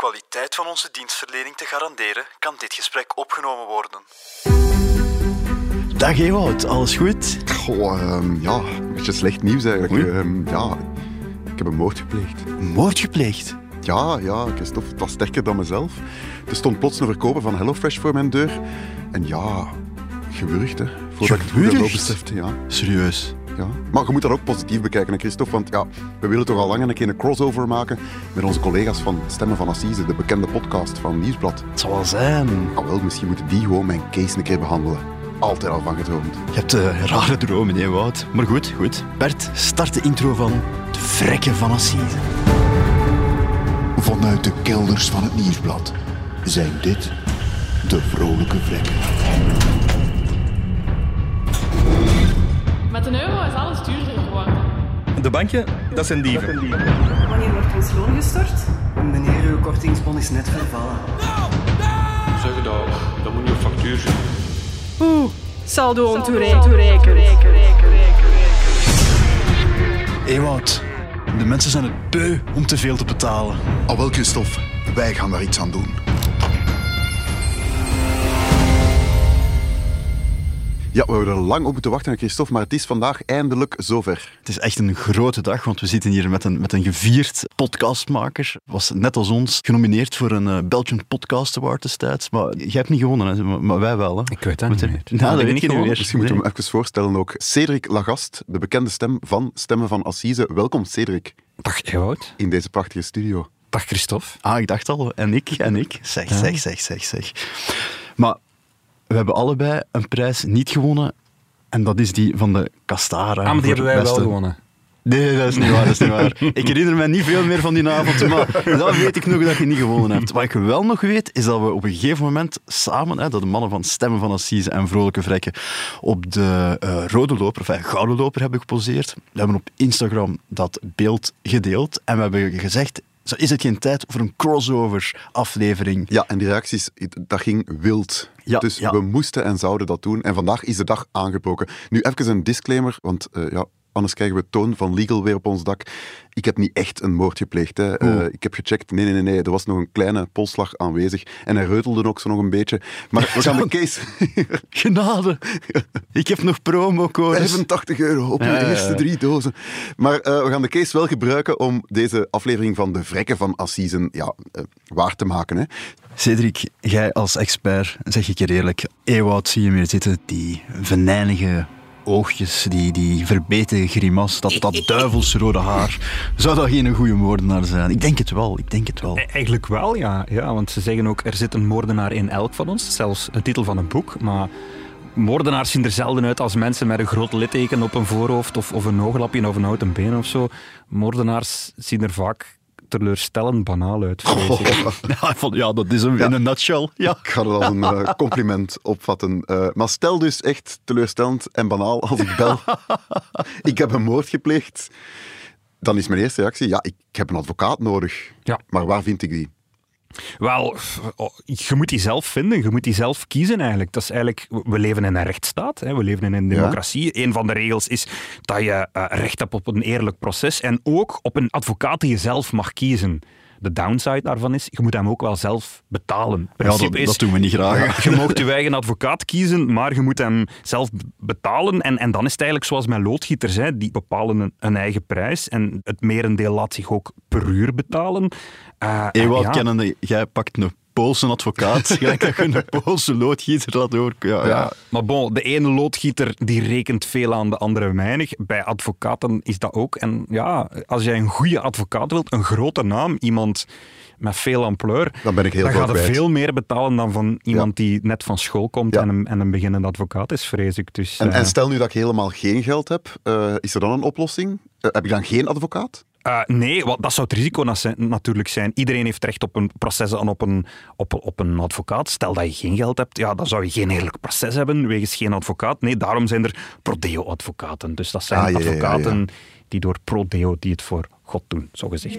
kwaliteit van onze dienstverlening te garanderen, kan dit gesprek opgenomen worden. Dag Ewout, alles goed? Goh, ehm, ja, een beetje slecht nieuws eigenlijk. Ehm, ja, ik heb een moord gepleegd. Moord gepleegd? Ja, ja, Christophe, het was sterker dan mezelf. Er stond plots een verkoper van HelloFresh voor mijn deur. En ja, gewurgd, hè. Voordat ik het goed Gewurgd? besefte, ja. Serieus? Ja. Maar je moet dat ook positief bekijken, hè, Christophe. Want ja, we willen toch al lang een keer een crossover maken met onze collega's van Stemmen van Assise, de bekende podcast van Nieuwsblad. Het zal wel zijn. Ah wel, misschien moeten die gewoon mijn case een keer behandelen. Altijd al van gedroomd. Je hebt eh, rare dromen, Ewout. Maar goed, goed. Bert, start de intro van De Vrekken van Assise. Vanuit de kelders van het Nieuwsblad zijn dit de vrolijke vrekken. Met een euro is alles duurder geworden. De bankje, dat zijn dieven. Wanneer wordt ons loon gestort? Meneer, uw kortingsbon is net vervallen. Zeg dat, dat moet niet op factuur zijn. Saldo ontoereikend. Ewout, de mensen zijn het beu om te veel te betalen. Al wel, Christophe, wij gaan daar iets aan doen. Ja, we hebben er lang op moeten wachten, Christophe, maar het is vandaag eindelijk zover. Het is echt een grote dag, want we zitten hier met een, met een gevierd podcastmaker. Was net als ons genomineerd voor een eh, Belgian Podcast Award destijds. Maar jij hebt niet gewonnen, hè? Maar, maar wij wel. Hè? Ik weet dat niet meer. Nou, dat ik weet je niet meer. Misschien moeten we hem even voorstellen ook. Cedric Lagast, de bekende stem van Stemmen van Assise. Welkom, Cedric, Dag Ewout. in deze prachtige studio. Dag Christophe. Ah, ik dacht al. En ik, en ik. Zeg, zeg, zeg, zeg, zeg. Maar we hebben allebei een prijs niet gewonnen. En dat is die van de Castara. Ah, maar die hebben wij wel gewonnen. Nee, dat is niet waar, dat is niet waar. Ik herinner me niet veel meer van die avond, maar dat weet ik nog dat je niet gewonnen hebt. Wat ik wel nog weet, is dat we op een gegeven moment samen, hè, dat de mannen van Stemmen van Assise en Vrolijke Vrekken, op de eh, rode loper, of eh, gouden loper hebben geposeerd. We hebben op Instagram dat beeld gedeeld en we hebben gezegd, is het geen tijd voor een crossover aflevering. Ja, en die reacties, dat ging wild. Ja, dus ja. we moesten en zouden dat doen. En vandaag is de dag aangebroken. Nu even een disclaimer, want eh, ja, anders krijgen we toon van legal weer op ons dak. Ik heb niet echt een moord gepleegd. Hè. Eh, ik heb gecheckt, nee, nee, nee, nee, er was nog een kleine polsslag aanwezig. En hij reutelde ook zo nog een beetje. Maar we gaan de case... Genade! Ik heb nog promocodes. 85 euro op je Ja, ja, ja. eerste drie dozen. Maar eh, we gaan de case wel gebruiken om deze aflevering van de Vrekken van Assisen ja, eh, waar te maken. Hè. Cedric, jij als expert, zeg ik je eerlijk, Ewout zie je meer zitten, die venijnige oogjes, die, die verbeten grimas, dat, dat duivelsrode haar. Zou dat geen goede moordenaar zijn? Ik denk het wel, ik denk het wel. E- Eigenlijk wel, ja. ja. Want ze zeggen ook, er zit een moordenaar in elk van ons. Zelfs een titel van een boek. Maar moordenaars zien er zelden uit als mensen met een groot litteken op een voorhoofd of, of een ooglapje of een houten been of zo. Moordenaars zien er vaak teleurstellend banaal uit, ik. Ja, van- ja, dat is hem in een nutshell. Ja. Ik ga het als een eh, compliment opvatten. Eh, maar stel dus echt teleurstellend en banaal als ik bel. ik heb een moord gepleegd. Dan is mijn eerste reactie, ja, ik heb een advocaat nodig. Ja. Maar waar vind ik die? Wel, je moet die zelf vinden, je moet die zelf kiezen eigenlijk. Dat is eigenlijk we leven in een rechtsstaat, hè. we leven in een Ja. democratie. Een van de regels is dat je eh, recht hebt op een eerlijk proces en ook op een advocaat die je zelf mag kiezen. De downside daarvan is, je moet hem ook wel zelf betalen. Ja, dat, is, dat doen we niet graag. je mag je eigen advocaat kiezen, maar je moet hem zelf betalen. En, en dan is het eigenlijk zoals met loodgieters, hè. die bepalen een, een eigen prijs. En het merendeel laat zich ook per uur betalen. Eh, Ewout, ja. kennende, jij pakt een Poolse advocaat, gelijk dat je een Poolse loodgieter dat ook. Ja, ja. Maar bon, de ene loodgieter die rekent veel aan, de andere weinig. Bij advocaten is dat ook. En ja, als jij een goede advocaat wilt, een grote naam, iemand met veel ampleur, Dan ben ik heel dan gaat er veel meer betalen dan van iemand die net van school komt Ja. en, een, en een beginnende advocaat is, vrees ik. Dus, En, eh, en stel nu dat ik helemaal geen geld heb, eh, is er dan een oplossing? Eh, heb ik dan geen advocaat? Eh, nee, want dat zou het risico na- natuurlijk zijn. Iedereen heeft recht op een proces en op een, op, op een advocaat. Stel dat je geen geld hebt, ja, dan zou je geen eerlijk proces hebben wegens geen advocaat. Nee, daarom zijn er prodeo-advocaten. Dus dat zijn Ah, ja, ja, ja, ja. advocaten die door prodeo die het voor God doen, zo gezegd.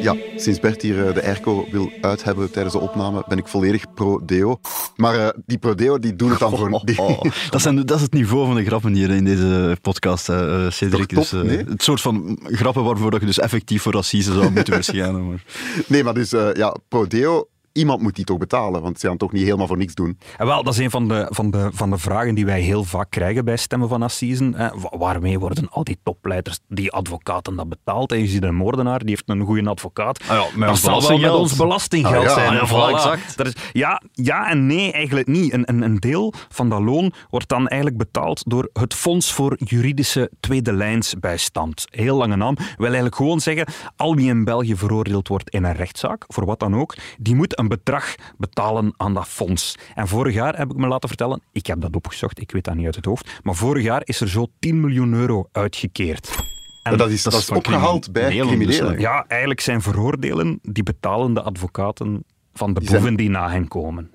Ja, sinds Bert hier eh, de airco wil uit hebben tijdens de opname, ben ik volledig pro-deo. Maar eh, die pro-deo, die doen het dan voor... Die, Oh, dat, zijn, dat is het niveau van de grappen hier in deze podcast, eh, Cedric. Top, dus, nee? Het soort van grappen waarvoor dat je dus effectief voor racisme zou moeten verschijnen. Maar. Nee, maar dus, ja, pro-deo, iemand moet die toch betalen, want ze gaan toch niet helemaal voor niks doen. En wel, dat is een van de, van, de, van de vragen die wij heel vaak krijgen bij Stemmen van Assisen. Eh, wa- waarmee worden al die topleiders, die advocaten dat betaald? En je ziet een moordenaar, die heeft een goede advocaat. Ah ja, met dat zal wel met ons belastinggeld Ah ja, zijn. ja, voilà, exact. Dat is, ja, ja en nee, eigenlijk niet. Een, een, een deel van dat loon wordt dan eigenlijk betaald door het Fonds voor Juridische Tweede Lijnsbijstand. Heel lange naam. Wil eigenlijk gewoon zeggen, al wie in België veroordeeld wordt in een rechtszaak, voor wat dan ook, die moet een bedrag betalen aan dat fonds. En vorig jaar heb ik me laten vertellen, ik heb dat opgezocht, ik weet dat niet uit het hoofd, maar vorig jaar is er zo 10 miljoen euro uitgekeerd. En dat is, dat is opgehaald bij criminelen, dus, ja, eigenlijk zijn veroordelen die betalen de advocaten van de boeven die na hen komen.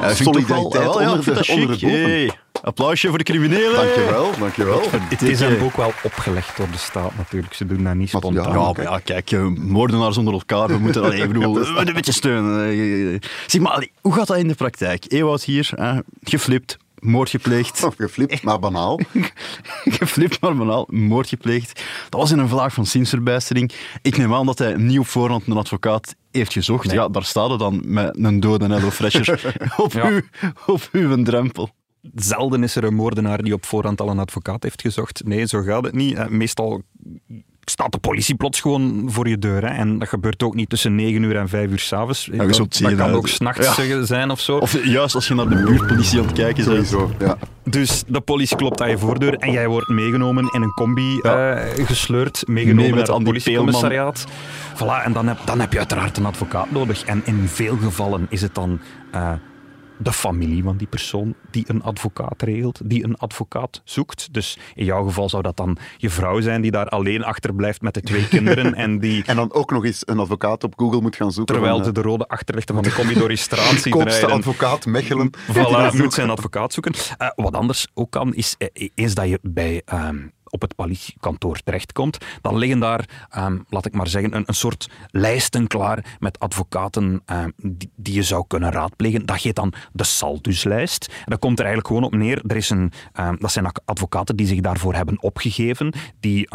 Ja, Solidariteit wel- ja, onder de- onder de boven. Hey, applausje voor de criminelen. Dankjewel, dankjewel. Het is hem ook wel opgelegd door de staat natuurlijk. Ze doen dat niet spontaan. ja, Ja, maar ja, kijk, eh, moordenaars onder elkaar, we moeten bedoel, we moeten een beetje steunen. Eh, Zeg maar, hoe gaat dat in de praktijk? Ewout hier, hè, geflipt, moord gepleegd. Of geflipt, maar banaal. geflipt, maar banaal, moord gepleegd. Dat was in een vlaag van zinsverbijstering. Ik neem aan dat hij niet op voorhand een advocaat heeft gezocht. Ja, daar staat hij dan met een dode Hello Fresher op, Ja. uw, op uw drempel. Zelden is er een moordenaar die op voorhand al een advocaat heeft gezocht. Nee, zo gaat het niet. Eh, Meestal staat de politie plots gewoon voor je deur. Hè. En dat gebeurt ook niet tussen 9 uur en 5 uur s'avonds. je dat dat zien, kan ook s'nachts Ja. zijn of zo. Of juist als je naar de buurtpolitie aan het kijken bent. Sowieso, ja. Dus de politie klopt aan je voordeur en jij wordt meegenomen in een combi eh, gesleurd, meegenomen Mee met naar het politiecommissariaat. Voilà, en dan heb, dan heb je uiteraard een advocaat nodig. En in veel gevallen is het dan eh, de familie van die persoon die een advocaat regelt, die een advocaat zoekt. Dus in jouw geval zou dat dan je vrouw zijn die daar alleen achterblijft met de twee kinderen en die... En dan ook nog eens een advocaat op Google moet gaan zoeken. Terwijl ze de rode achterlichten van de ziet Koopste advocaat Mechelen. Voilà, moet zijn advocaat zoeken. Eh, wat anders ook kan, is eh, eens dat je bij, ehm, op het politiekantoor terechtkomt, dan liggen daar, ehm, laat ik maar zeggen, een, een soort lijsten klaar met advocaten ehm, die, je zou kunnen raadplegen. Dat heet dan de Salduslijst. En dat komt er eigenlijk gewoon op neer. Er is een, ehm, dat zijn advocaten die zich daarvoor hebben opgegeven, die...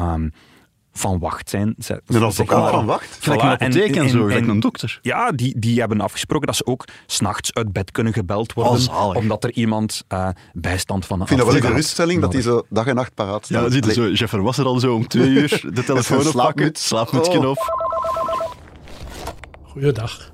van wacht zijn. Ze- Een zeg advocaat maar. van wacht? Gelijk Voilà, een apotheek en, en- zo, gelijk een dokter. Ja, die, die hebben afgesproken dat ze ook s'nachts uit bed kunnen gebeld worden. Oh, omdat er iemand eh, bijstand van een Ik vind dat wel een geruststelling dat die zo dag en nacht paraat Ja, staan. dan ziet zo, Jeffer was er al zo om twee uur de telefoon oppakken, slaapmuts. slaapmutsje Oh. op. Goeiedag.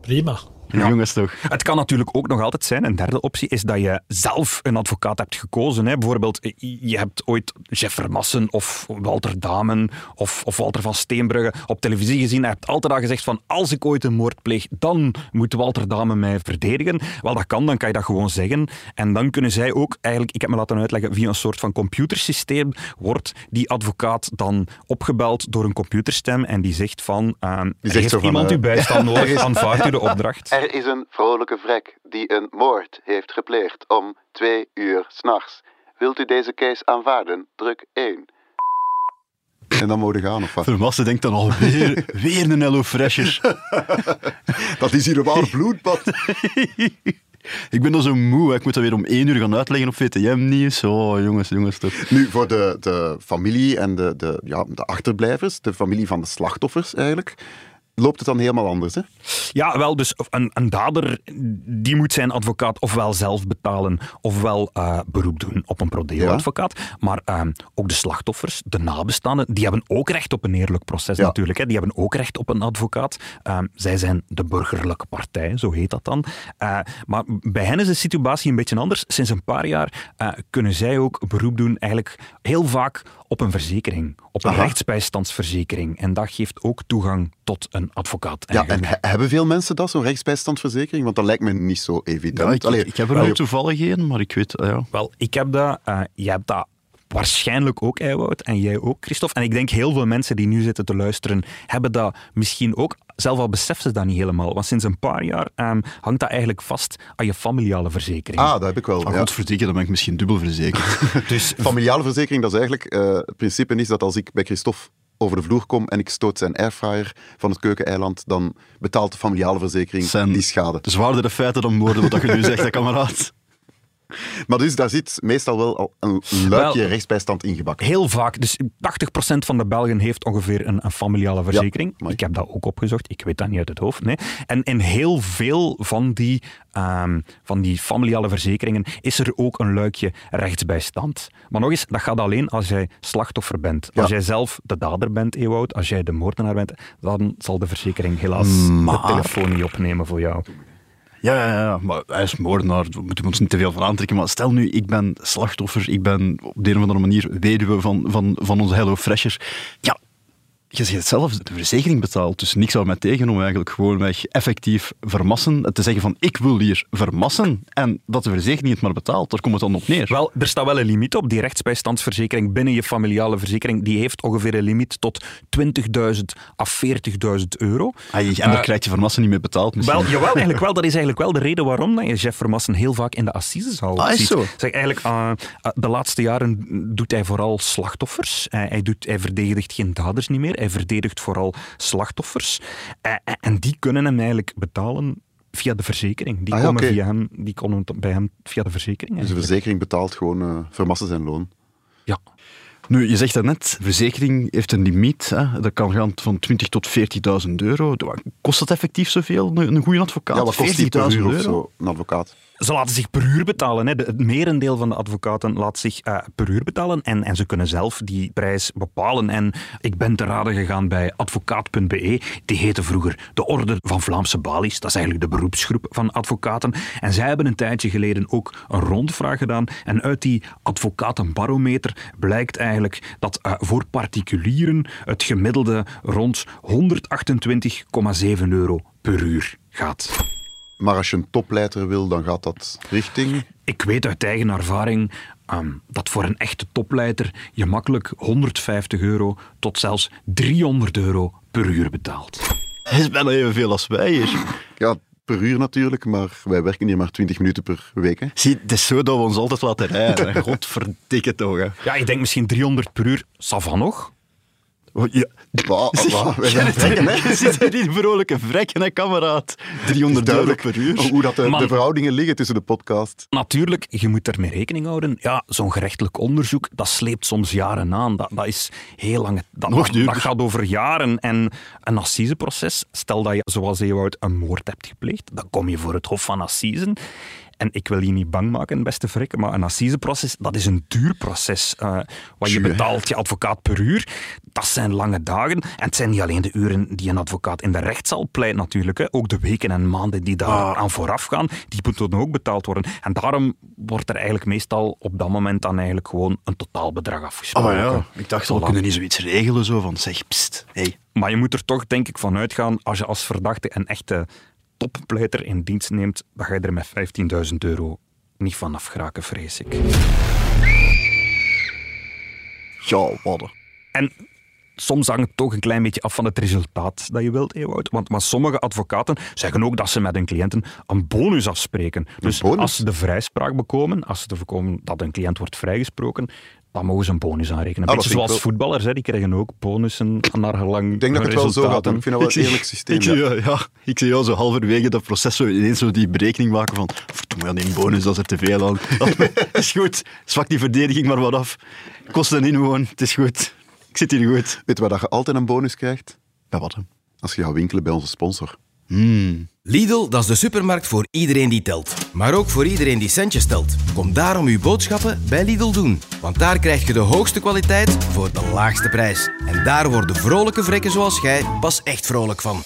Prima. Jongens toch. Het kan natuurlijk ook nog altijd zijn, een derde optie is dat je zelf een advocaat hebt gekozen. Hè. Bijvoorbeeld, je hebt ooit Jeff Vermassen of Walter Damen of, of Walter van Steenbrugge op televisie gezien. Hij hebt altijd al gezegd van, als ik ooit een moord pleeg, dan moet Walter Damen mij verdedigen. Wel, dat kan, dan kan je dat gewoon zeggen. En dan kunnen zij ook, eigenlijk, ik heb me laten uitleggen, via een soort van computersysteem wordt die advocaat dan opgebeld door een computerstem en die zegt van, ehm, er zegt heeft van, iemand eh, uw bijstand nodig, aanvaardt u de opdracht. Er is een vrolijke vrek die een moord heeft gepleegd om twee uur s'nachts. Wilt u deze case aanvaarden? Druk 1. En dan mogen gaan, of wat? Vermassen denkt dan alweer weer een Hello Fresher. Dat is hier een waar bloedbad. Ik ben dan zo moe, hè. ik moet dat weer om één uur gaan uitleggen op VTM-nieuws. Oh, jongens, jongens toch. Nu, voor de, de familie en de, de, ja, de achterblijvers, de familie van de slachtoffers eigenlijk, loopt het dan helemaal anders, hè? Ja, wel, dus een, een dader die moet zijn advocaat ofwel zelf betalen ofwel eh, beroep doen op een prodeo-advocaat. Maar ehm, ook de slachtoffers, de nabestaanden, die hebben ook recht op een eerlijk proces Ja. natuurlijk. Hè. Die hebben ook recht op een advocaat. Ehm, zij zijn de burgerlijke partij, zo heet dat dan. Eh, maar bij hen is de situatie een beetje anders. Sinds een paar jaar eh, kunnen zij ook beroep doen eigenlijk heel vaak op een verzekering, op een Aha. rechtsbijstandsverzekering. En dat geeft ook toegang tot een advocaat. Ja, en he- hebben veel mensen dat, zo'n rechtsbijstandsverzekering? Want dat lijkt me niet zo evident. Ja, ik, Allee, ik heb er wel toevallig een, maar ik weet... Ja. Wel, ik heb dat, eh jij hebt dat waarschijnlijk ook, Eiwout, en jij ook, Christophe. En ik denk heel veel mensen die nu zitten te luisteren, hebben dat misschien ook, zelf al beseffen ze dat niet helemaal. Want sinds een paar jaar ehm, hangt dat eigenlijk vast aan je familiale verzekering. Ah, dat heb ik wel. Oh, ja. godverdikke, dan ben ik misschien dubbel verzekerd. Dus Familiale verzekering, dat is eigenlijk... eh, het principe is dat als ik bij Christophe over de vloer kom en ik stoot zijn airfryer van het keukeneiland, dan betaalt de familiale verzekering Zijn- die schade. Zwaardere feiten dan woorden, wat je nu zegt, hè, kameraad. Maar dus daar zit meestal wel al een luikje Wel- rechtsbijstand ingebakken. Heel vaak, dus 80% van de Belgen heeft ongeveer een, een familiale verzekering. maar- ik heb dat ook opgezocht, ik weet dat niet uit het hoofd. Nee. En in heel veel van die, ehm, van die familiale verzekeringen is er ook een luikje rechtsbijstand. Maar nog eens, dat gaat alleen als jij slachtoffer bent. Als Ja. jij zelf de dader bent, Ewout, als jij de moordenaar bent, dan zal de verzekering helaas Maar- de telefoon niet opnemen voor jou. Ja, ja, maar hij is moordenaar, daar moeten we ons niet te veel van aantrekken. Maar stel nu, ik ben slachtoffer, ik ben op de een of andere manier weduwe van, van, van onze Hello Freshers. Ja, je zegt het zelf, de verzekering betaalt, dus niks zou mij tegen om eigenlijk gewoonweg effectief vermassen. Te zeggen van, ik wil hier vermassen en dat de verzekering het maar betaalt, daar komt het dan op neer. Wel, er staat wel een limiet op. Die rechtsbijstandsverzekering binnen je familiale verzekering, die heeft ongeveer een limiet tot 20.000 à 40.000 euro. Ai, en daar Eh, krijgt je vermassen niet mee betaald misschien. Wel, jawel, eigenlijk wel. Dat is eigenlijk wel de reden waarom dat je Jeff Vermassen heel vaak in de assisezaal Ah, is ziet. zo? Zeg, eigenlijk, eh, eh, de laatste jaren doet hij vooral slachtoffers. Eh, hij, doet, hij verdedigt geen daders niet meer. Hij verdedigt vooral slachtoffers. Eh, eh, en die kunnen hem eigenlijk betalen via de verzekering. Die, Ah ja, komen, via hem, die komen bij hem via de verzekering. Dus de verzekering betaalt gewoon eh, vermassen zijn loon. Ja. Nu, je zegt daarnet, verzekering heeft een limiet. Hè? Dat kan gaan van 20 tot 40.000 euro. Kost dat effectief zoveel, een, een goede advocaat? Ja, wat kost die per 40.000 uur of euro? zo, een advocaat? Ze laten zich per uur betalen. Hè. Het merendeel van de advocaten laat zich eh, per uur betalen en, en ze kunnen zelf die prijs bepalen. En ik ben te raden gegaan bij advocaat.be. Die heette vroeger de Orde van Vlaamse Balies. Dat is eigenlijk de beroepsgroep van advocaten. En zij hebben een tijdje geleden ook een rondvraag gedaan. En uit die advocatenbarometer blijkt eigenlijk dat eh, voor particulieren het gemiddelde rond 128,7 euro per uur gaat. Maar als je een topleiter wil, dan gaat dat richting... Ik weet uit eigen ervaring ehm, dat voor een echte topleider je makkelijk 150 euro tot zelfs 300 euro per uur betaalt. Dat is bijna evenveel als wij hier. Ja, per uur natuurlijk, maar wij werken hier maar 20 minuten per week. Hè. Zie, het is zo dat we ons altijd laten rijden. Godverdikke toch. Hè. Ja, ik denk misschien 300 per uur. Savan nog? Oh, Ja. Bah, bah, wij zijn vrekken, hè. Zit hier in vrolijke vrekken, hè, kameraad. 300 euro per uur. Hoe dat de, Man. de verhoudingen liggen tussen de podcast. Natuurlijk, je moet ermee rekening houden. Ja, zo'n gerechtelijk onderzoek, dat sleept soms jaren aan. Dat, dat is heel lang. Dat, Nog dat, duurder. dat gaat over jaren. En een assiseproces, stel dat je, zoals Ewout, een moord hebt gepleegd, dan kom je voor het Hof van Assisen. En ik wil je niet bang maken, beste frikken, maar een assiseproces, dat is een duur proces. Eh, wat je betaalt je advocaat per uur, dat zijn lange dagen. En het zijn niet alleen de uren die een advocaat in de rechtszaal pleit natuurlijk. Hè. Ook de weken en maanden die daar Ah. aan vooraf gaan, die moeten ook betaald worden. En daarom wordt er eigenlijk meestal op dat moment dan eigenlijk gewoon een totaalbedrag Oh afgesproken. ja, ik dacht we kunnen niet zoiets regelen zo van, zeg, pst, hey. Maar je moet er toch denk ik van uitgaan, als je als verdachte een echte toppleiter in dienst neemt, dan ga je er met 15.000 euro niet van afgeraken, vrees ik. Ja, wat. En soms hangt het toch een klein beetje af van het resultaat dat je wilt, Ewout. Want maar sommige advocaten zeggen ook dat ze met hun cliënten een bonus afspreken. Dus bonus? als ze de vrijspraak bekomen, als ze te voorkomen dat een cliënt wordt vrijgesproken, dan mogen ze een bonus aanrekenen. Ah, Een beetje ik zoals wel- voetballers, hè, die krijgen ook bonussen naar gelang Ik denk dat het wel zo gaat. Ik vind dat wel een eerlijk systeem. Ik zie, ja. jou- ja, ik zie jou zo halverwege dat proces zo ineens zo die berekening maken van verdomme, ja, die bonus, dat is er te veel aan. Is goed, zwak die verdediging maar wat af. Kosten in gewoon, het is goed. Ik zit hier goed. Weet je waar dat je altijd een bonus krijgt? Bij wat? Als je gaat winkelen bij onze sponsor. Lidl, dat is de supermarkt voor iedereen die telt. Maar ook voor iedereen die centjes telt. Kom daarom uw boodschappen bij Lidl doen. Want daar krijg je de hoogste kwaliteit voor de laagste prijs. En daar worden vrolijke vrekken zoals jij pas echt vrolijk van.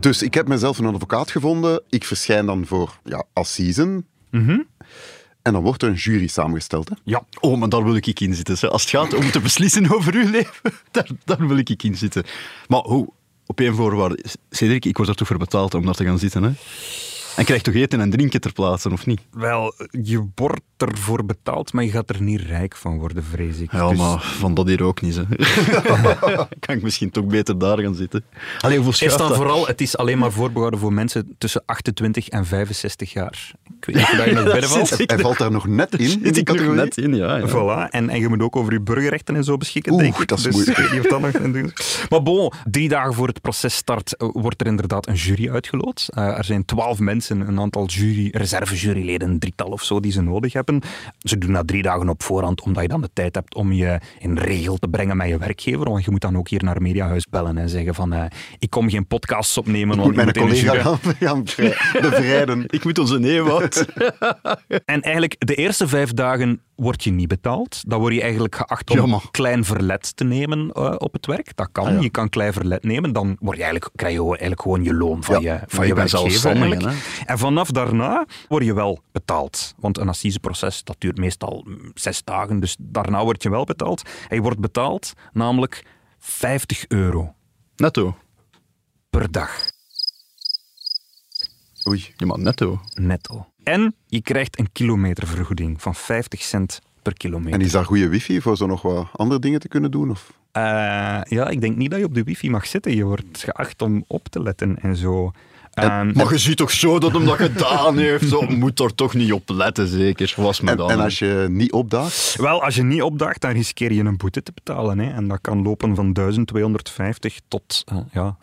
Dus ik heb mezelf een advocaat gevonden. Ik verschijn dan voor ja, assisen. En dan wordt er een jury samengesteld. Hè? Ja, Oh, maar daar wil ik in zitten. hè. Als het gaat om te beslissen over uw leven, daar, daar wil ik in zitten. Maar hoe? Op één voorwaarde. Cedric, ik word toch voor betaald om daar te gaan zitten, hè? En krijgt toch eten en drinken ter plaatse, of niet? Wel, je wordt ervoor betaald, maar je gaat er niet rijk van worden, vrees ik. Ja, Dus- maar van dat hier ook niet. Hè. kan ik misschien toch beter daar gaan zitten. Allee, hoeveel Is dan dat? vooral, het is alleen maar voorbehouden voor mensen tussen 28 en 65 jaar. Ik weet niet of dat je nog binnenvalt. zit ik Hij valt daar nog net in, in die categorie. net in, ja. ja. Voilà. En, en je moet ook over je burgerrechten en zo beschikken, Oeh, denk ik. dat is dus moeilijk. ik weet niet of dat nog een ding is. Maar bon, drie dagen voor het proces start eh, wordt er inderdaad een jury uitgeloot. Eh, er zijn twaalf mensen, een aantal jury, reservejuryleden, een drietal of zo, die ze nodig hebben. Ze doen dat drie dagen op voorhand, omdat je dan de tijd hebt om je in regel te brengen met je werkgever. Want je moet dan ook hier naar Mediahuis bellen en zeggen van eh, ik kom geen podcasts opnemen, Ik want moet ik mijn collega gaan, gaan bevrij- bevrijden. Ik moet onze neewoud. En eigenlijk de eerste vijf dagen word je niet betaald. Dan word je eigenlijk geacht om Jammer. klein verlet te nemen eh, op het werk. Dat kan. Ah, ja. Je kan klein verlet nemen. Dan word je eigenlijk, krijg je eigenlijk gewoon je loon van Ja, je, van je werkgever. En vanaf daarna word je wel betaald. Want een assiseproces dat duurt meestal mm, zes dagen. Dus daarna word je wel betaald. En je wordt betaald namelijk 50 euro Netto. per dag. Oei. Ja, maar netto. Netto. En je krijgt een kilometervergoeding van 50 cent per kilometer. En is daar goede wifi voor zo nog wat andere dingen te kunnen doen? Of? Eh, ja, ik denk niet dat je op de wifi mag zitten. Je wordt geacht om op te letten en zo. Maar je ziet toch zo dat hem dat gedaan heeft. Zo moet er toch niet op letten, zeker. Was me En, dan. en als je niet opdaagt? wel, als je niet opdaagt, dan riskeer je een boete te betalen. Hè. En dat kan lopen van 1250 tot eh, ja,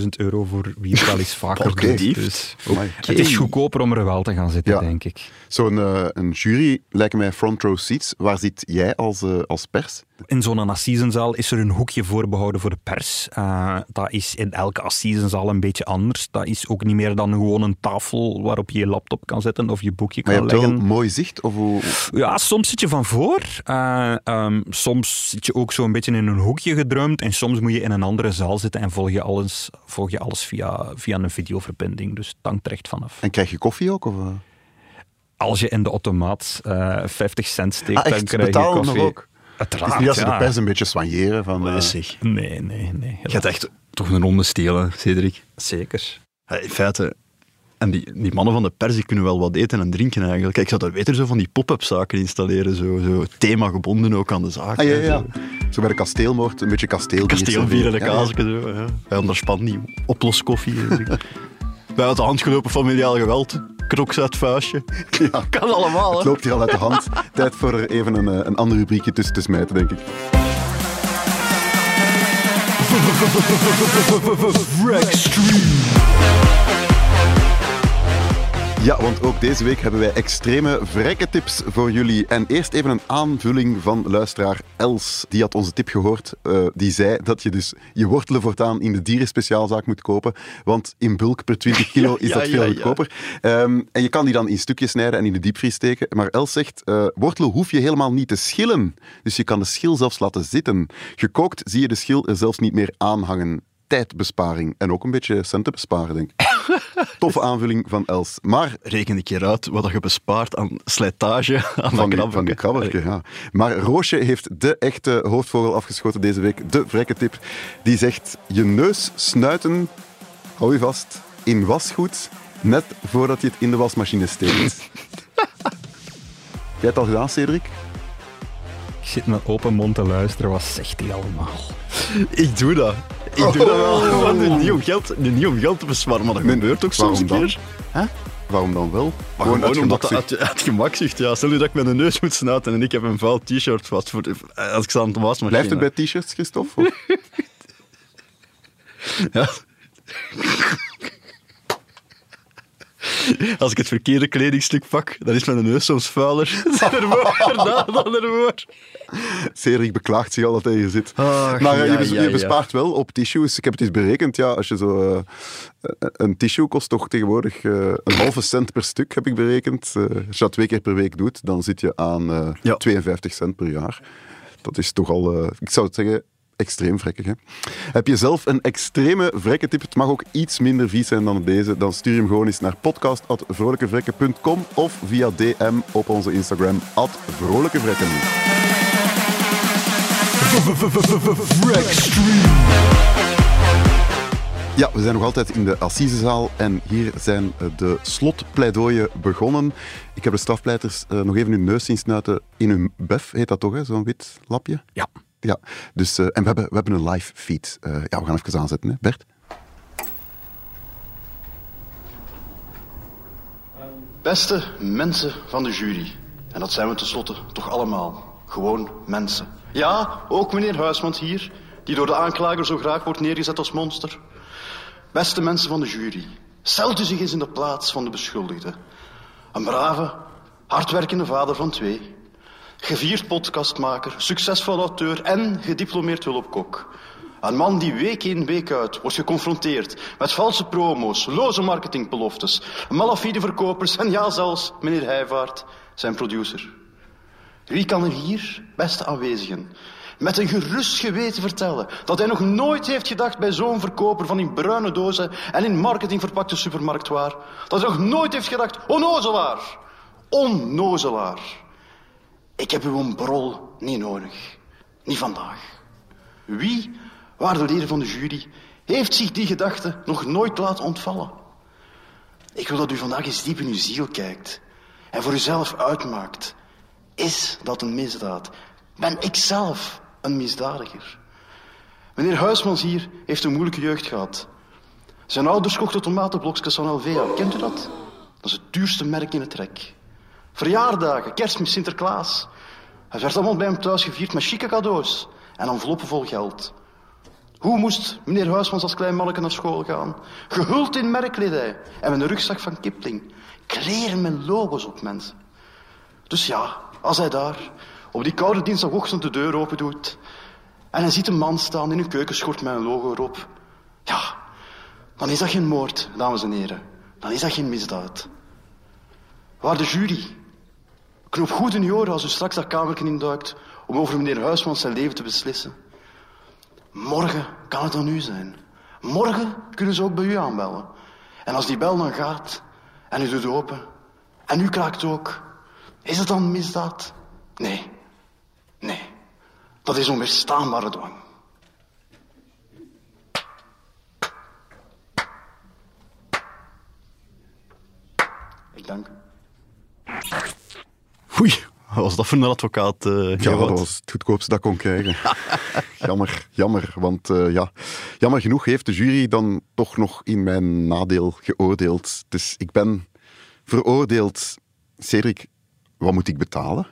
25.000 euro voor wie het wel eens vaker doet. Dus het is goedkoper om er wel te gaan zitten, Ja. denk ik. Zo'n eh, een jury lijkt mij front row seats. Waar zit jij als, eh, als pers? In zo'n assisenzaal is er een hoekje voorbehouden voor de pers. Eh, dat is in elke assisenzaal een beetje anders. Dat is ook niet meer dan gewoon een tafel waarop je je laptop kan zetten of je boekje Maar je kan hebt wel leggen. mooi zicht? Of hoe... Ja, soms zit je van voor. Eh, ehm, soms zit je ook zo een beetje in een hoekje gedrumd. En soms moet je in een andere zaal zitten en volg je alles, volg je alles via, via een videoverbinding. Dus het hangt er echt vanaf. En krijg je koffie ook? Of, eh? Als je in de automaat eh 50 cent steekt, Ah, dan krijg je nog koffie. ook? Het Uiteraard, is niet als ze ja. de pers een beetje soigneren van... eh, Nee, zeg. Nee, nee, nee. Je gaat echt toch een ronde stelen, Cedric. Zeker. Ja, In feite... En die, die mannen van de pers die kunnen wel wat eten en drinken eigenlijk. Kijk, ik zou daar beter zo van die pop-up zaken installeren. Zo, zo themagebonden ook aan de zaak. Ah, ja, ja. zo. Zo bij de kasteelmoord, een beetje kasteelbier. Kasteelbier en de Ja, ja. kaasje. Zo, ja. Bij onderspan die oploskoffie. Bij uit de hand gelopen familiaal geweld. Kroks uit vuistje. Ja. Kan allemaal, Het loopt hier al uit de hand. Tijd voor er even een, eh, een ander rubriekje tussen te smijten, denk ik. Ja, want ook deze week hebben wij extreme vrekke tips voor jullie. En eerst even een aanvulling van luisteraar Els. Die had onze tip gehoord. Eh, die zei dat je dus je wortelen voortaan in de dierenspeciaalzaak moet kopen. Want in bulk per 20 kilo is Ja, dat veel ja. goedkoper. Ehm, en je kan die dan in stukjes snijden en in de diepvries steken. Maar Els zegt, eh, wortelen hoef je helemaal niet te schillen. Dus je kan de schil zelfs laten zitten. Gekookt zie je de schil er zelfs niet meer aanhangen. Tijdbesparing. En ook een beetje centen besparen, denk ik. Toffe aanvulling van Els. Maar Reken een keer uit wat je bespaart aan slijtage aan van, dat van krabbertje, ja. Maar Roosje heeft de echte hoofdvogel afgeschoten deze week. De vrekke tip. Die zegt, je neus snuiten, hou je vast, in wasgoed, net voordat je het in de wasmachine steekt. Jij het al gedaan, Cedric? Ik zit met open mond te luisteren. Wat zegt hij allemaal? Ik doe dat. Ik doe dat wel. Want nu niet om geld, niet om geld te besparen, maar dat gebeurt ook soms een dan? keer. Waarom dan wel? Maar gewoon, omdat dat gemakzucht. uit, uit gemakzucht, ja. Stel nu dat ik met een neus moet snuiten en ik heb een vuil t-shirt vast voor als ik sta aan de wasmachine. Blijft het bij t-shirts, Christophe? Ja. Als ik het verkeerde kledingstuk pak, dan is mijn neus soms vuiler ervoor dan dan ervoor. Cedric beklaagt zich al dat hij hier zit. Ach, maar eh, ja, je, bes- ja, je ja. bespaart wel op tissues. Ik heb het eens berekend. Ja, als je zo, eh, een tissue kost toch tegenwoordig eh, een halve cent per stuk, heb ik berekend. Eh, als je dat twee keer per week doet, dan zit je aan eh, Ja. 52 cent per jaar. Dat is toch al, eh, ik zou het zeggen, extreem vrekkig. Hè? Heb je zelf een extreme vrekke tip? Het mag ook iets minder vies zijn dan deze. Dan stuur hem gewoon eens naar podcast.vrolijkevrekken.com of via DM op onze Instagram, vrolijkevrekken. Ja, we zijn nog altijd in de Assisezaal en hier zijn eh, de slotpleidooien begonnen. Ik heb de strafpleiters eh, nog even hun neus zien snuiten in hun bef, heet dat toch, zo'n wit lapje? Ja. Ja, dus, eh, en we hebben, we hebben een live feed. Eh, ja, we gaan even aanzetten, hè? Bert? Beste mensen van de jury, en dat zijn we tenslotte toch allemaal, gewoon mensen. Ja, ook meneer Huismans hier, die door de aanklager zo graag wordt neergezet als monster. Beste mensen van de jury, stelt u zich eens in de plaats van de beschuldigde. Een brave, hardwerkende vader van twee, gevierd podcastmaker, succesvol auteur en gediplomeerd hulpkok. Een man die week in, week uit wordt geconfronteerd met valse promo's, loze marketingbeloftes, malafide verkopers en ja, zelfs meneer Heijvaart, zijn producer. Wie kan er hier, beste aanwezigen, met een gerust geweten vertellen dat hij nog nooit heeft gedacht bij zo'n verkoper van in bruine dozen en in marketing verpakte supermarktwaar, dat hij nog nooit heeft gedacht, onnozelaar, onnozelaar. Ik heb uw brol niet nodig, niet vandaag. Wie waarde leden van de jury, heeft zich die gedachte nog nooit laten ontvallen. Ik wil dat u vandaag eens diep in uw ziel kijkt en voor uzelf uitmaakt. Is dat een misdaad? Ben ik zelf een misdadiger? Meneer Huismans hier heeft een moeilijke jeugd gehad. Zijn ouders kochten tomatenblokjes van Alvea. Kent u dat? Dat is het duurste merk in het rek. Verjaardagen, kerstmis, Sinterklaas. Het werd allemaal bij hem thuis gevierd met chique cadeaus en enveloppen vol geld. Hoe moest meneer Huismans als klein manneke naar school gaan? Gehuld in merkkledij en met een rugzak van Kipling. Kleren met logos op mensen. Dus ja, als hij daar op die koude dinsdagochtend de deur open doet en hij ziet een man staan in een keukenschort met een logo erop, ja, dan is dat geen moord, dames en heren. Dan is dat geen misdaad. Waar de jury, knoop goed in uw oren als u straks dat kamertje induikt om over meneer Huismans zijn leven te beslissen. Morgen kan het aan u zijn. Morgen kunnen ze ook bij u aanbellen. En als die bel dan gaat en u doet open en u kraakt ook, is het dan misdaad? Nee. Nee. Dat is onweerstaanbare dwang. Ik dank u. Oei, wat was dat voor een advocaat? eh, Ja, dat was het goedkoopste dat ik kon krijgen. jammer, jammer. Want eh, ja, jammer genoeg heeft de jury dan toch nog in mijn nadeel geoordeeld. Dus ik ben veroordeeld. Cedric, wat moet ik betalen?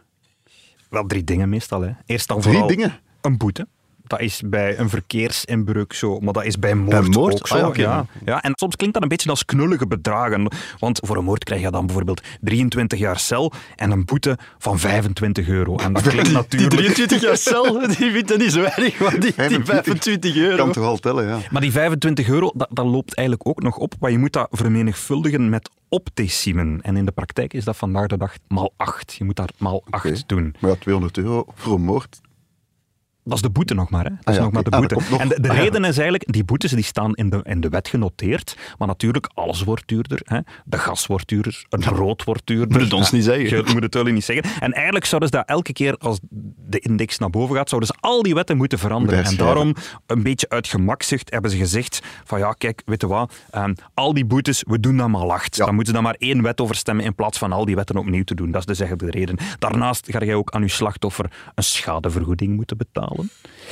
Wel drie dingen meestal. Hè. Eerst dan Drie vooral dingen? een boete. Dat is bij een verkeersinbreuk zo, maar dat is bij moord, moord? ook zo. Ah, ja, ja. Ja, en soms klinkt dat een beetje als knullige bedragen. Want voor een moord krijg je dan bijvoorbeeld 23 jaar cel en een boete van 25 euro. En dat klinkt Die natuurlijk... 23 jaar cel, die vindt dat niet zo erg, want die, die 25 25 euro. Kan toch al tellen, ja. Maar die 25 euro, dat, dat loopt eigenlijk ook nog op. Maar je moet dat vermenigvuldigen met optecimen. En in de praktijk is dat vandaag de dag maal 8. Je moet daar maal 8 Oké. doen. Maar ja, 200 euro voor een moord. Dat is de boete nog maar. Hè. Dat Ah is ja, nog maar de Ah, boete. nog. en de, de Ah ja. reden is eigenlijk, die boetes die staan in de, in de wet genoteerd. Maar natuurlijk, alles wordt duurder. Hè. De gas wordt duurder, het brood wordt duurder. Moet het ons niet zeggen. Je moet het natuurlijk niet zeggen. En eigenlijk zouden ze dat elke keer als de index naar boven gaat, zouden ze al die wetten moeten veranderen. En daarom, een beetje uit gemakzucht, hebben ze gezegd van ja, kijk, weet je wat, ehm, al die boetes, we doen dat maar acht. Ja. Dan moeten ze dan maar één wet over stemmen in plaats van al die wetten opnieuw te doen. Dat is dus eigenlijk de reden. Daarnaast ga jij ook aan je slachtoffer een schadevergoeding moeten betalen.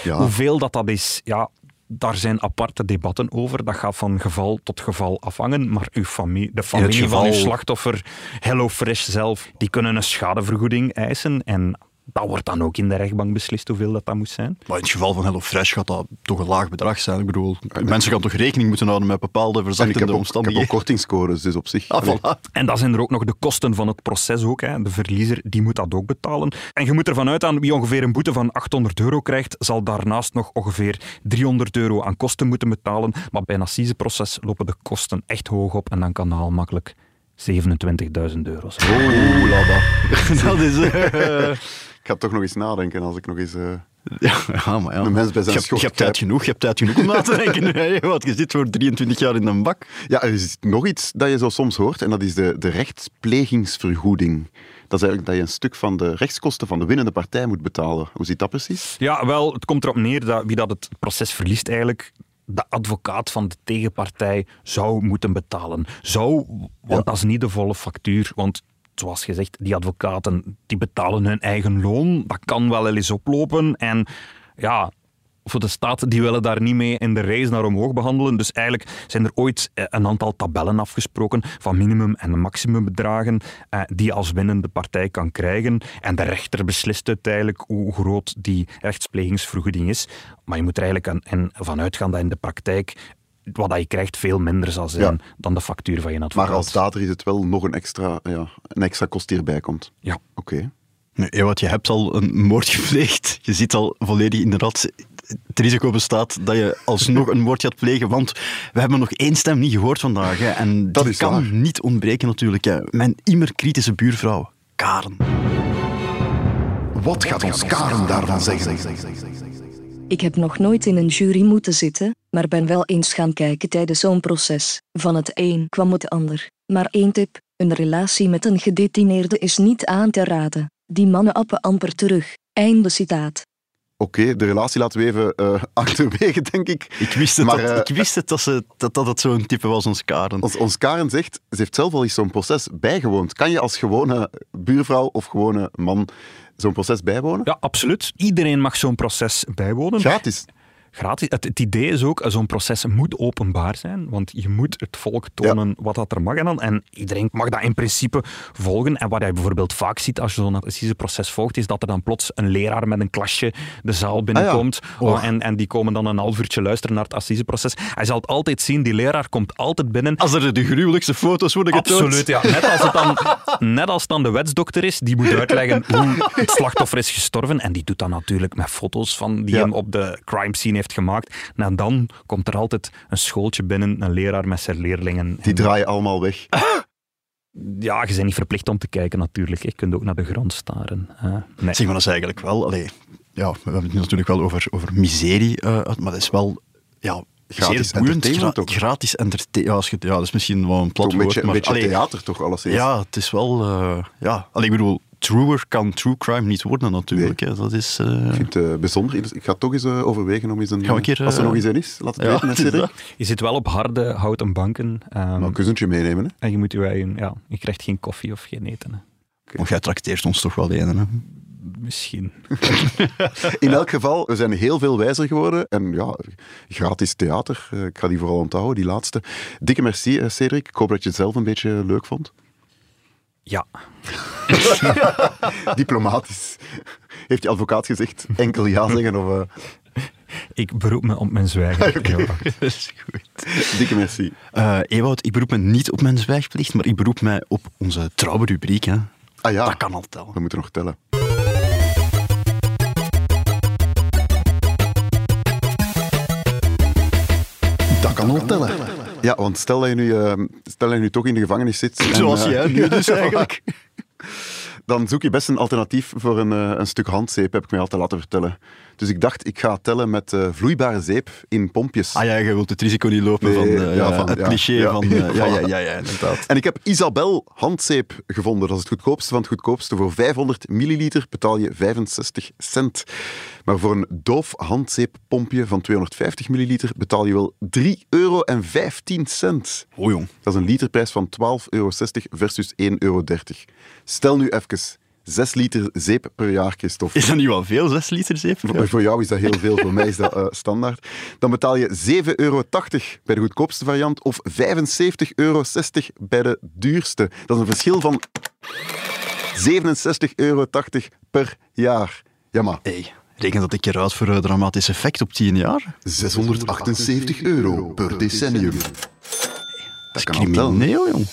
Ja. Hoeveel dat dat is, ja, daar zijn aparte debatten over. Dat gaat van geval tot geval afhangen. Maar uw familie, de familie geval- van uw slachtoffer, HelloFresh zelf, die kunnen een schadevergoeding eisen. En dat wordt dan ook in de rechtbank beslist hoeveel dat, dat moet zijn. Maar in het geval van HelloFresh gaat dat toch een laag bedrag zijn. Ik bedoel, mensen gaan toch rekening moeten houden met bepaalde verzachtende heb ook, ik heb ook omstandigheden. kortingscodes, dus op zich. Ah, voilà. En dan zijn er ook nog de kosten van het proces ook. Hè. De verliezer die moet dat ook betalen. En je moet ervan uitgaan, wie ongeveer een boete van 800 euro krijgt, zal daarnaast nog ongeveer 300 euro aan kosten moeten betalen. Maar bij een assiseproces lopen de kosten echt hoog op en dan kan dat al makkelijk 27.000 euro zijn. Oeh, lada. dat is... eh, ga toch nog eens nadenken als ik nog eens... eh, ja, ja, maar ja. Een mens bij zijn je, je hebt tijd genoeg, je hebt tijd genoeg om na te denken. hè. Want je zit voor 23 jaar in een bak. Ja, er is nog iets dat je zo soms hoort, en dat is de, de rechtsplegingsvergoeding. Dat is eigenlijk dat je een stuk van de rechtskosten van de winnende partij moet betalen. Hoe zit dat precies? Ja, wel, het komt erop neer dat wie dat het proces verliest eigenlijk de advocaat van de tegenpartij zou moeten betalen. Zou, want dat is niet de volle factuur. Want zoals gezegd, die advocaten die betalen hun eigen loon. Dat kan wel eens oplopen. En ja, voor de staat, die willen daar niet mee in de race naar omhoog behandelen. Dus eigenlijk zijn er ooit eh, een aantal tabellen afgesproken van minimum- en maximumbedragen eh, die als winnende partij kan krijgen. En de rechter beslist uiteindelijk hoe groot die rechtsplegingsvergoeding is. Maar je moet er eigenlijk aan, en van uitgaan dat in de praktijk wat dat je krijgt veel minder zal zijn Ja. dan de factuur van je advocaat. Maar als dader is het wel nog een extra, ja, een extra kost die erbij komt. Ja. Oké. Nee, Ewout, je hebt al een moord gepleegd. Je zit al volledig inderdaad. Het risico bestaat dat je alsnog een moord gaat plegen, want we hebben nog één stem niet gehoord vandaag. Hè, en Dat die is kan waar. niet ontbreken natuurlijk. Hè. Mijn immer kritische buurvrouw, Karen. Wat gaat ons Karen daarvan zeggen? Ik heb nog nooit in een jury moeten zitten, maar ben wel eens gaan kijken tijdens zo'n proces. Van het een kwam het ander. Maar één tip: een relatie met een gedetineerde is niet aan te raden. Die mannen appen amper terug. Einde citaat. Oké, de relatie laten we even eh, achterwege, denk ik. Ik wist het, Maar, dat, eh, ik wist het dat, ze, dat, dat het zo'n type was, ons Karen. Als ons Karen zegt, ze heeft zelf al eens zo'n proces bijgewoond. Kan je als gewone buurvrouw of gewone man zo'n proces bijwonen? Ja, absoluut. Iedereen mag zo'n proces bijwonen. Gratis. Gratis. Het, het idee is ook, zo'n proces moet openbaar zijn, want je moet het volk tonen wat dat er mag. En, dan, en iedereen mag dat in principe volgen. En wat je bijvoorbeeld vaak ziet als je zo'n proces volgt, is dat er dan plots een leraar met een klasje de zaal binnenkomt. Oh. Oh, en, en die komen dan een half uurtje luisteren naar het assiseproces. Hij zal het altijd zien, die leraar komt altijd binnen. Als er de gruwelijkste foto's worden getoond. Absoluut, ja. Net als, het dan, net als dan de wetsdokter is, die moet uitleggen hoe het slachtoffer is gestorven. En die doet dat natuurlijk met foto's van die Ja. hem op de crime scene heeft gemaakt. En dan komt er altijd een schooltje binnen, een leraar met zijn leerlingen. Die draaien allemaal weg. Ja, je bent niet verplicht om te kijken natuurlijk. Je kunt ook naar de grond staren. hè. nee. Zeg maar, dat is eigenlijk wel... Allee, ja, we hebben het nu natuurlijk wel over, over miserie, eh, maar dat is wel... Ja, Gratis entertainment ook. Gratis entertainment. Ja, als je- ja, dat is misschien wel een plat Toch een beetje, woord, een maar... beetje allee, theater toch, alles is. Ja, het is wel... eh, ja. Allee, ik bedoel, truer kan true crime niet worden natuurlijk. Hè. Dat is... eh, Ik vind het eh, bijzonder. Ik ga toch eens eh, overwegen om eens een... Gaan we een keer, als er nog eens een is, laat het ja, weten. het dat. Je zit wel op harde houten banken. ehm, Maar een kussentje meenemen. Hè. en je, moet je, eigen- ja, je krijgt geen koffie of geen eten. Hè. Want jij trakteert ons toch wel een, hè? Misschien. In elk geval, we zijn heel veel wijzer geworden. En ja, gratis theater. Ik ga die vooral onthouden, die laatste. Dikke merci, Cedric. Ik hoop dat je het zelf een beetje leuk vond. Ja. Diplomatisch. Heeft je advocaat gezegd enkel ja zeggen? Of, eh, Ik beroep me op mijn zwijgen. Ja. Dat is goed. Dikke merci. Eh Ewout, ik beroep me niet op mijn zwijgplicht, maar ik beroep mij op onze trouwe rubriek. Hè. Ah ja, Dat kan al tellen. we moeten nog tellen. Dat kan al tellen. Ja, want stel dat je nu, eh, stel dat je nu toch in de gevangenis zit. en, Zoals eh, jij nu dus eigenlijk. dan zoek je best een alternatief voor een, eh, een stuk handzeep, heb ik mij altijd laten vertellen. Dus ik dacht, ik ga tellen met eh, vloeibare zeep in pompjes. Ah ja, je wilt het risico niet lopen Nee, van, eh, ja, van- het ja, cliché ja. van... eh, ja, ja, ja, inderdaad. En ik heb Isabel handzeep gevonden. Dat is het goedkoopste van het goedkoopste. Voor 500 milliliter betaal je 65 cent. Maar voor een doof handzeeppompje van 250 milliliter betaal je wel 3 euro en 15 cent. Oh jong. Dat is een literprijs van 12,60 euro versus 1,30 euro. Stel nu even 6 liter zeep per jaar, Christophe. Is dat niet wel veel, 6 liter zeep? Voor, voor jou is dat heel veel, voor mij is dat eh, standaard. Dan betaal je 7,80 euro bij de goedkoopste variant of 75,60 euro bij de duurste. Dat is een verschil van 67,80 euro per jaar. Ja, maar Hey, reken dat ik eruit voor een dramatisch effect op 10 jaar. 678 euro per decennium. dat tellen. Crimineel, jong.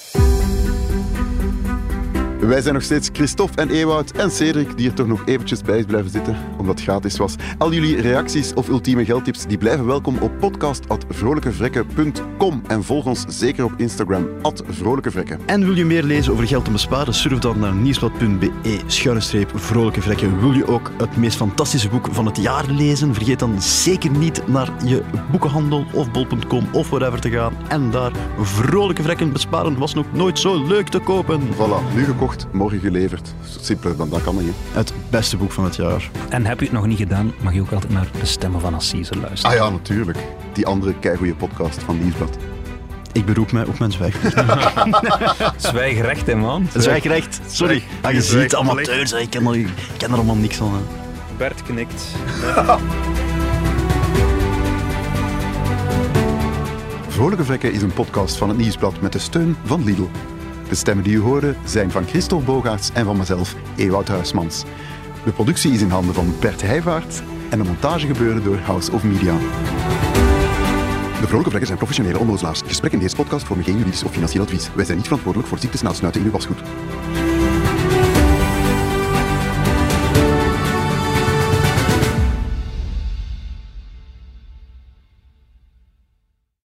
Wij zijn nog steeds Christophe en Ewout en Cedric, die er toch nog eventjes bij is blijven zitten, omdat het gratis was. Al jullie reacties of ultieme geldtips, die blijven welkom op podcast.vrolijkevrekken.com en volg ons zeker op Instagram, vrolijkevrekken. En wil je meer lezen over geld te besparen? Surf dan naar nieuwsblad.be schuine vrolijke vrekken. Wil je ook het meest fantastische boek van het jaar lezen? Vergeet dan zeker niet naar je boekenhandel of bol.com of whatever te gaan en daar vrolijke vrekken besparen was nog nooit zo leuk te kopen. Voilà, nu gekocht gekocht, morgen geleverd. Simpeler dan dat kan niet. hè. Het beste boek van het jaar. En heb je het nog niet gedaan, mag je ook altijd naar de stemmen van Assise luisteren. Ah ja, natuurlijk. Die andere keigoede podcast van Nieuwsblad. Ik beroep mij op mijn zwijgrecht. Zwijgrecht, hè, man. Zwijgrecht, sorry. Ah, je ziet, amateurs, hè. ik ken er, ik ken er allemaal niks van. hè. Bert knikt. Vrolijke Vrekken is een podcast van het Nieuwsblad met de steun van Lidl. De stemmen die u hoorde zijn van Christophe Bogaerts en van mezelf, Ewout Huismans. De productie is in handen van Bert Heijvaart en de montage gebeurde door House of Media. De Vrolijke Vrekken zijn professionele onnozelaars. Gesprekken in deze podcast vormen geen juridisch of financieel advies. Wij zijn niet verantwoordelijk voor ziektes na het snuiten in uw wasgoed.